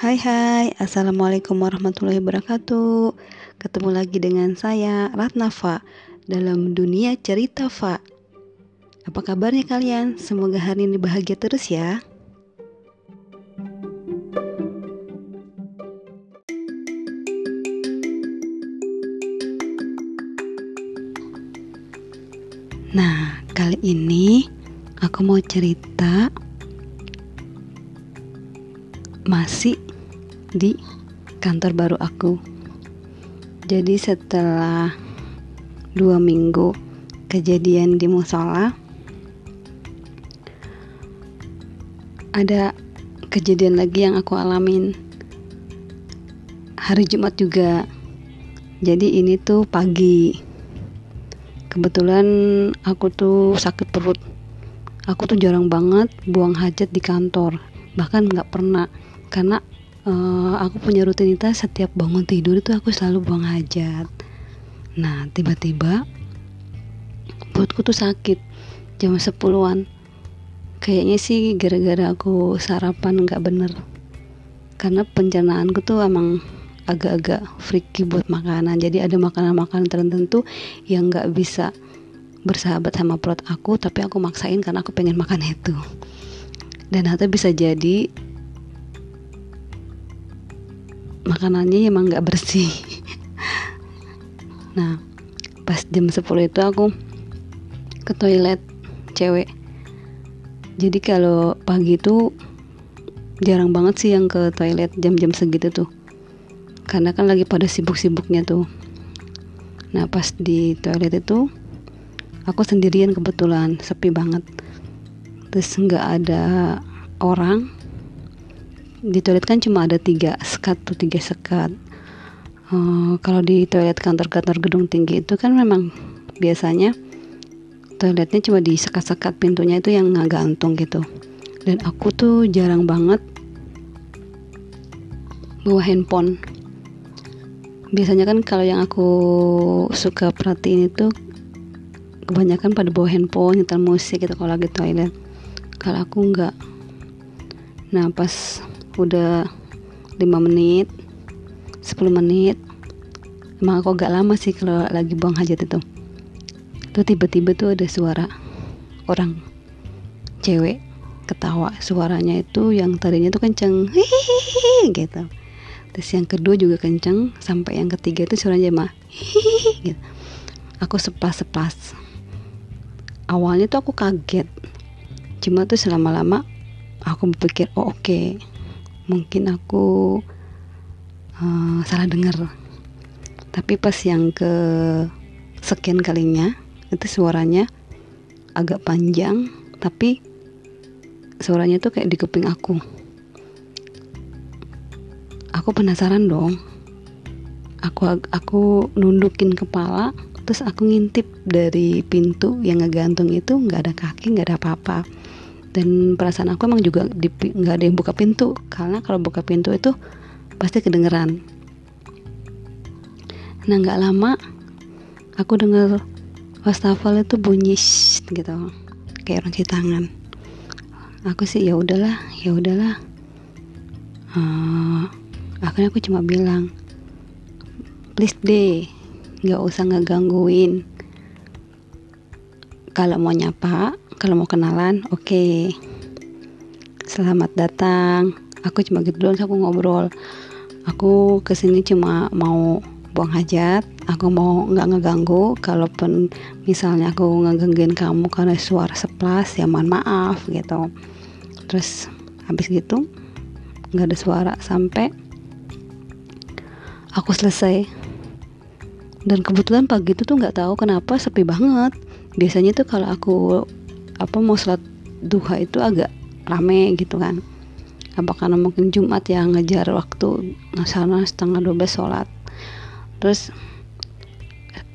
Hai hai, Assalamualaikum warahmatullahi wabarakatuh. Ketemu lagi dengan saya, Ratnafa Dalam dunia cerita Fa. Apa kabarnya kalian? Semoga hari ini bahagia terus ya. Nah, kali ini aku mau cerita di kantor baru aku. Jadi setelah dua minggu kejadian di musola, ada kejadian lagi yang aku alamin hari Jumat juga. Jadi ini tuh pagi. Kebetulan aku tuh sakit perut. Aku tuh jarang banget buang hajat di kantor. Bahkan nggak pernah karena uh, aku punya rutinitas setiap bangun tidur itu aku selalu buang hajat. Nah tiba-tiba perutku tuh sakit jam 10-an kayaknya sih gara-gara aku sarapan nggak bener. Karena pencernaanku tuh emang agak-agak freaky buat makanan. Jadi ada makanan-makanan tertentu yang nggak bisa bersahabat sama perut aku tapi aku maksain karena aku pengen makan itu. Dan atau bisa jadi makanannya emang nggak bersih. Nah pas jam 10 itu aku ke toilet cewek. Jadi kalau pagi itu jarang banget sih yang ke toilet jam-jam segitu tuh. Karena kan lagi pada sibuk-sibuknya tuh. Nah pas di toilet itu aku sendirian kebetulan sepi banget. Terus nggak ada orang di toilet kan cuma ada tiga sekat tuh tiga sekat. Uh, kalau di toilet kantor-kantor gedung tinggi itu kan memang biasanya toiletnya cuma di sekat-sekat pintunya itu yang nggak gantung gitu. Dan aku tuh jarang banget bawa handphone. Biasanya kan kalau yang aku suka perhatiin itu kebanyakan pada bawa handphone nyetel musik gitu kalau lagi toilet. Kalau aku nggak. Nah pas udah 5 menit 10 menit. Emang aku agak lama sih kalau lagi buang hajat itu. Tuh tiba-tiba tuh ada suara orang cewek ketawa. Suaranya itu yang tadinya tuh kenceng. Hihihi gitu. Terus yang kedua juga kenceng. Sampai yang ketiga itu suaranya mah hihihi gitu. Aku sepas-sepas. Awalnya tuh aku kaget. Cuma tuh selama-lama aku berpikir oh oke. okay mungkin aku uh, salah dengar. Tapi pas yang ke sekian kalinya itu suaranya agak panjang tapi suaranya tuh kayak di kuping aku. Aku penasaran dong. Aku aku nundukin kepala terus aku ngintip dari pintu yang ngegantung itu nggak ada kaki nggak ada apa-apa dan perasaan aku emang juga nggak ada yang buka pintu. Karena kalau buka pintu itu pasti kedengeran. Nah nggak lama aku dengar wastafel itu bunyi gitu. Kayak orang cuci tangan. Aku sih ya udahlah ya udahlah. Uh, akhirnya aku cuma bilang please deh nggak usah ngegangguin kalau mau nyapa kalau mau kenalan oke. Okay. selamat datang. Aku cuma gitu doang aku ngobrol. Aku ke sini cuma mau buang hajat. Aku mau nggak ngeganggu. Kalaupun misalnya aku ngegangguin kamu karena suara seplas ya mohon maaf gitu. Terus habis gitu nggak ada suara sampai aku selesai. Dan kebetulan pagi itu tuh nggak tahu kenapa sepi banget biasanya tuh kalau aku apa mau sholat duha itu agak rame gitu kan. Apa karena mungkin Jumat yang ngejar waktu sana setengah 12 sholat. Terus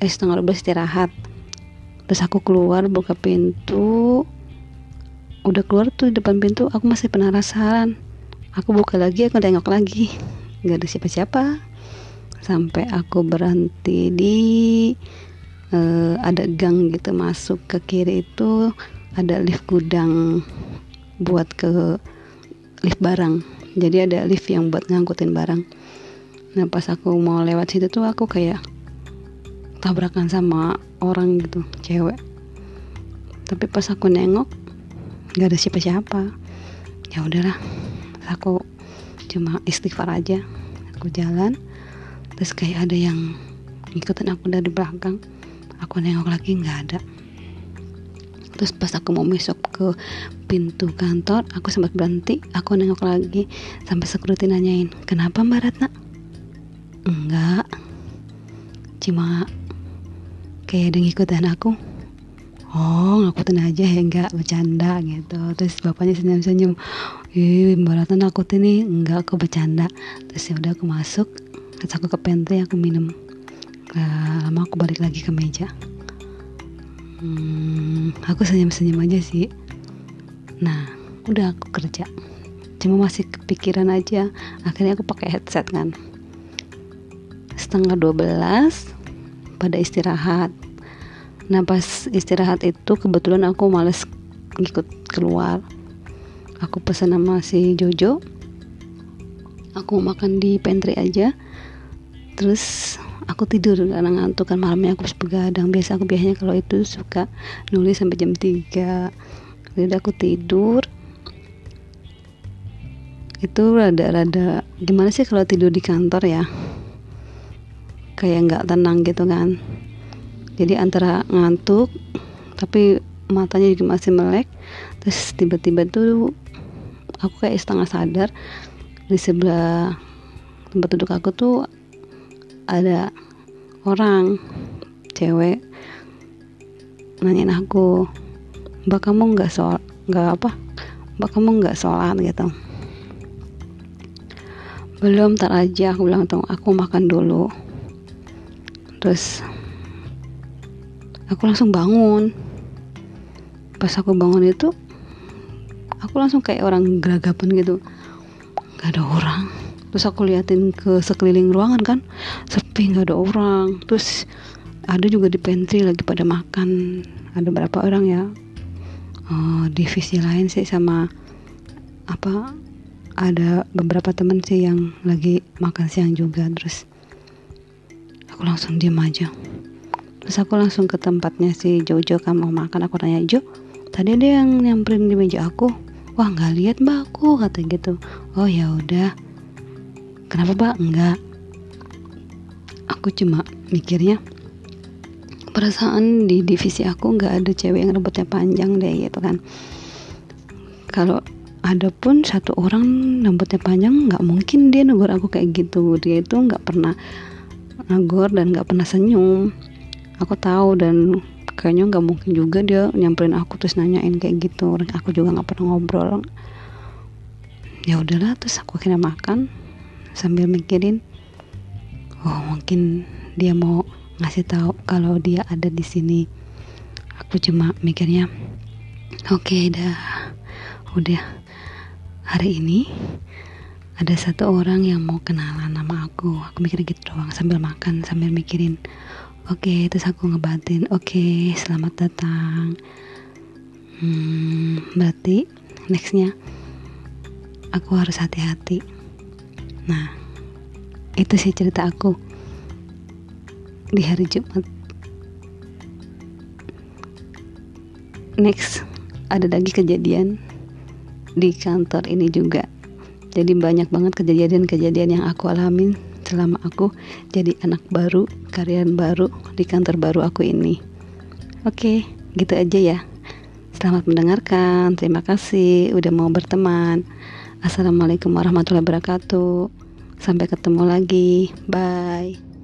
eh setengah 12 istirahat. Terus aku keluar buka pintu. Udah keluar tuh di depan pintu aku masih penasaran. Aku buka lagi aku tengok lagi. Nggak ada siapa-siapa. Sampai aku berhenti di uh, ada gang gitu masuk ke kiri itu ada lift gudang buat ke lift barang. Jadi ada lift yang buat ngangkutin barang. Nah pas aku mau lewat situ tuh aku kayak tabrakan sama orang gitu cewek. Tapi pas aku nengok nggak ada siapa-siapa. Ya udahlah aku cuma istighfar aja. Aku jalan terus kayak ada yang ngikutin aku dari belakang aku nengok lagi nggak ada. Terus pas aku mau masuk ke pintu kantor aku sempat berhenti. Aku nengok lagi sampai security nanyain kenapa mbak Ratna? Enggak. Cuma kayak ada ngikutin aku. Oh ngakutin aja ya enggak bercanda gitu. Terus bapaknya senyum-senyum ih mbak Ratna nakutin nih. Enggak aku bercanda. Terus ya udah aku masuk terus aku ke pantry aku minum lama aku balik lagi ke meja. Hmm, aku senyum-senyum aja sih. Nah udah aku kerja. Cuma masih kepikiran aja. Akhirnya aku pakai headset kan. Setengah 12 pada istirahat. Nah pas istirahat itu kebetulan aku males ngikut keluar. Aku pesan sama si Jojo. Aku makan di pantry aja terus aku tidur karena ngantuk kan malamnya aku harus begadang. Biasa aku biasanya kalau itu suka nulis sampai jam 3 jadi aku tidur. Itu rada-rada gimana sih kalau tidur di kantor ya? Kayak nggak tenang gitu kan. Jadi antara ngantuk tapi matanya juga masih melek terus tiba-tiba tuh aku kayak setengah sadar di sebelah tempat duduk aku tuh ada orang cewek nanyain aku mbak kamu nggak soal nggak apa? Mbak kamu nggak sholat? Gitu. Belum tar aja aku bilang tuh aku makan dulu. Terus aku langsung bangun. Pas aku bangun itu aku langsung kayak orang geragapan gitu. Nggak ada orang terus aku liatin ke sekeliling ruangan kan sepi nggak ada orang. Terus ada juga di pantry lagi pada makan. Ada berapa orang ya? Uh, divisi lain sih sama apa ada beberapa temen sih yang lagi makan siang juga. Terus aku langsung diem aja. Terus aku langsung ke tempatnya si Jojo kan mau makan. Aku tanya Jo tadi ada yang nyamperin di meja aku? Wah nggak lihat mbak aku kata gitu. Oh ya udah kenapa pak? Enggak. Aku cuma mikirnya perasaan di divisi aku nggak ada cewek yang rambutnya panjang deh gitu kan. Kalau ada pun satu orang rambutnya panjang nggak mungkin dia negor aku kayak gitu. Dia itu nggak pernah negor dan nggak pernah senyum. Aku tahu dan kayaknya nggak mungkin juga dia nyamperin aku terus nanyain kayak gitu. Aku juga nggak pernah ngobrol. Ya udahlah terus aku akhirnya makan sambil mikirin oh mungkin dia mau ngasih tahu kalau dia ada di sini. Aku cuma mikirnya oke okay, dah. Udah. Hari ini ada satu orang yang mau kenalan nama aku. Aku mikir gitu doang sambil makan sambil mikirin. Oke okay, terus aku ngebatin oke okay, selamat datang. Hmm, berarti nextnya aku harus hati-hati Nah, itu sih cerita aku di hari Jumat. Next, ada lagi kejadian di kantor ini juga. Jadi banyak banget kejadian-kejadian yang aku alamin selama aku jadi anak baru, karyawan baru di kantor baru aku ini. Oke, gitu aja ya. Selamat mendengarkan. Terima kasih udah mau berteman. Assalamualaikum warahmatullahi wabarakatuh. Sampai ketemu lagi. Bye.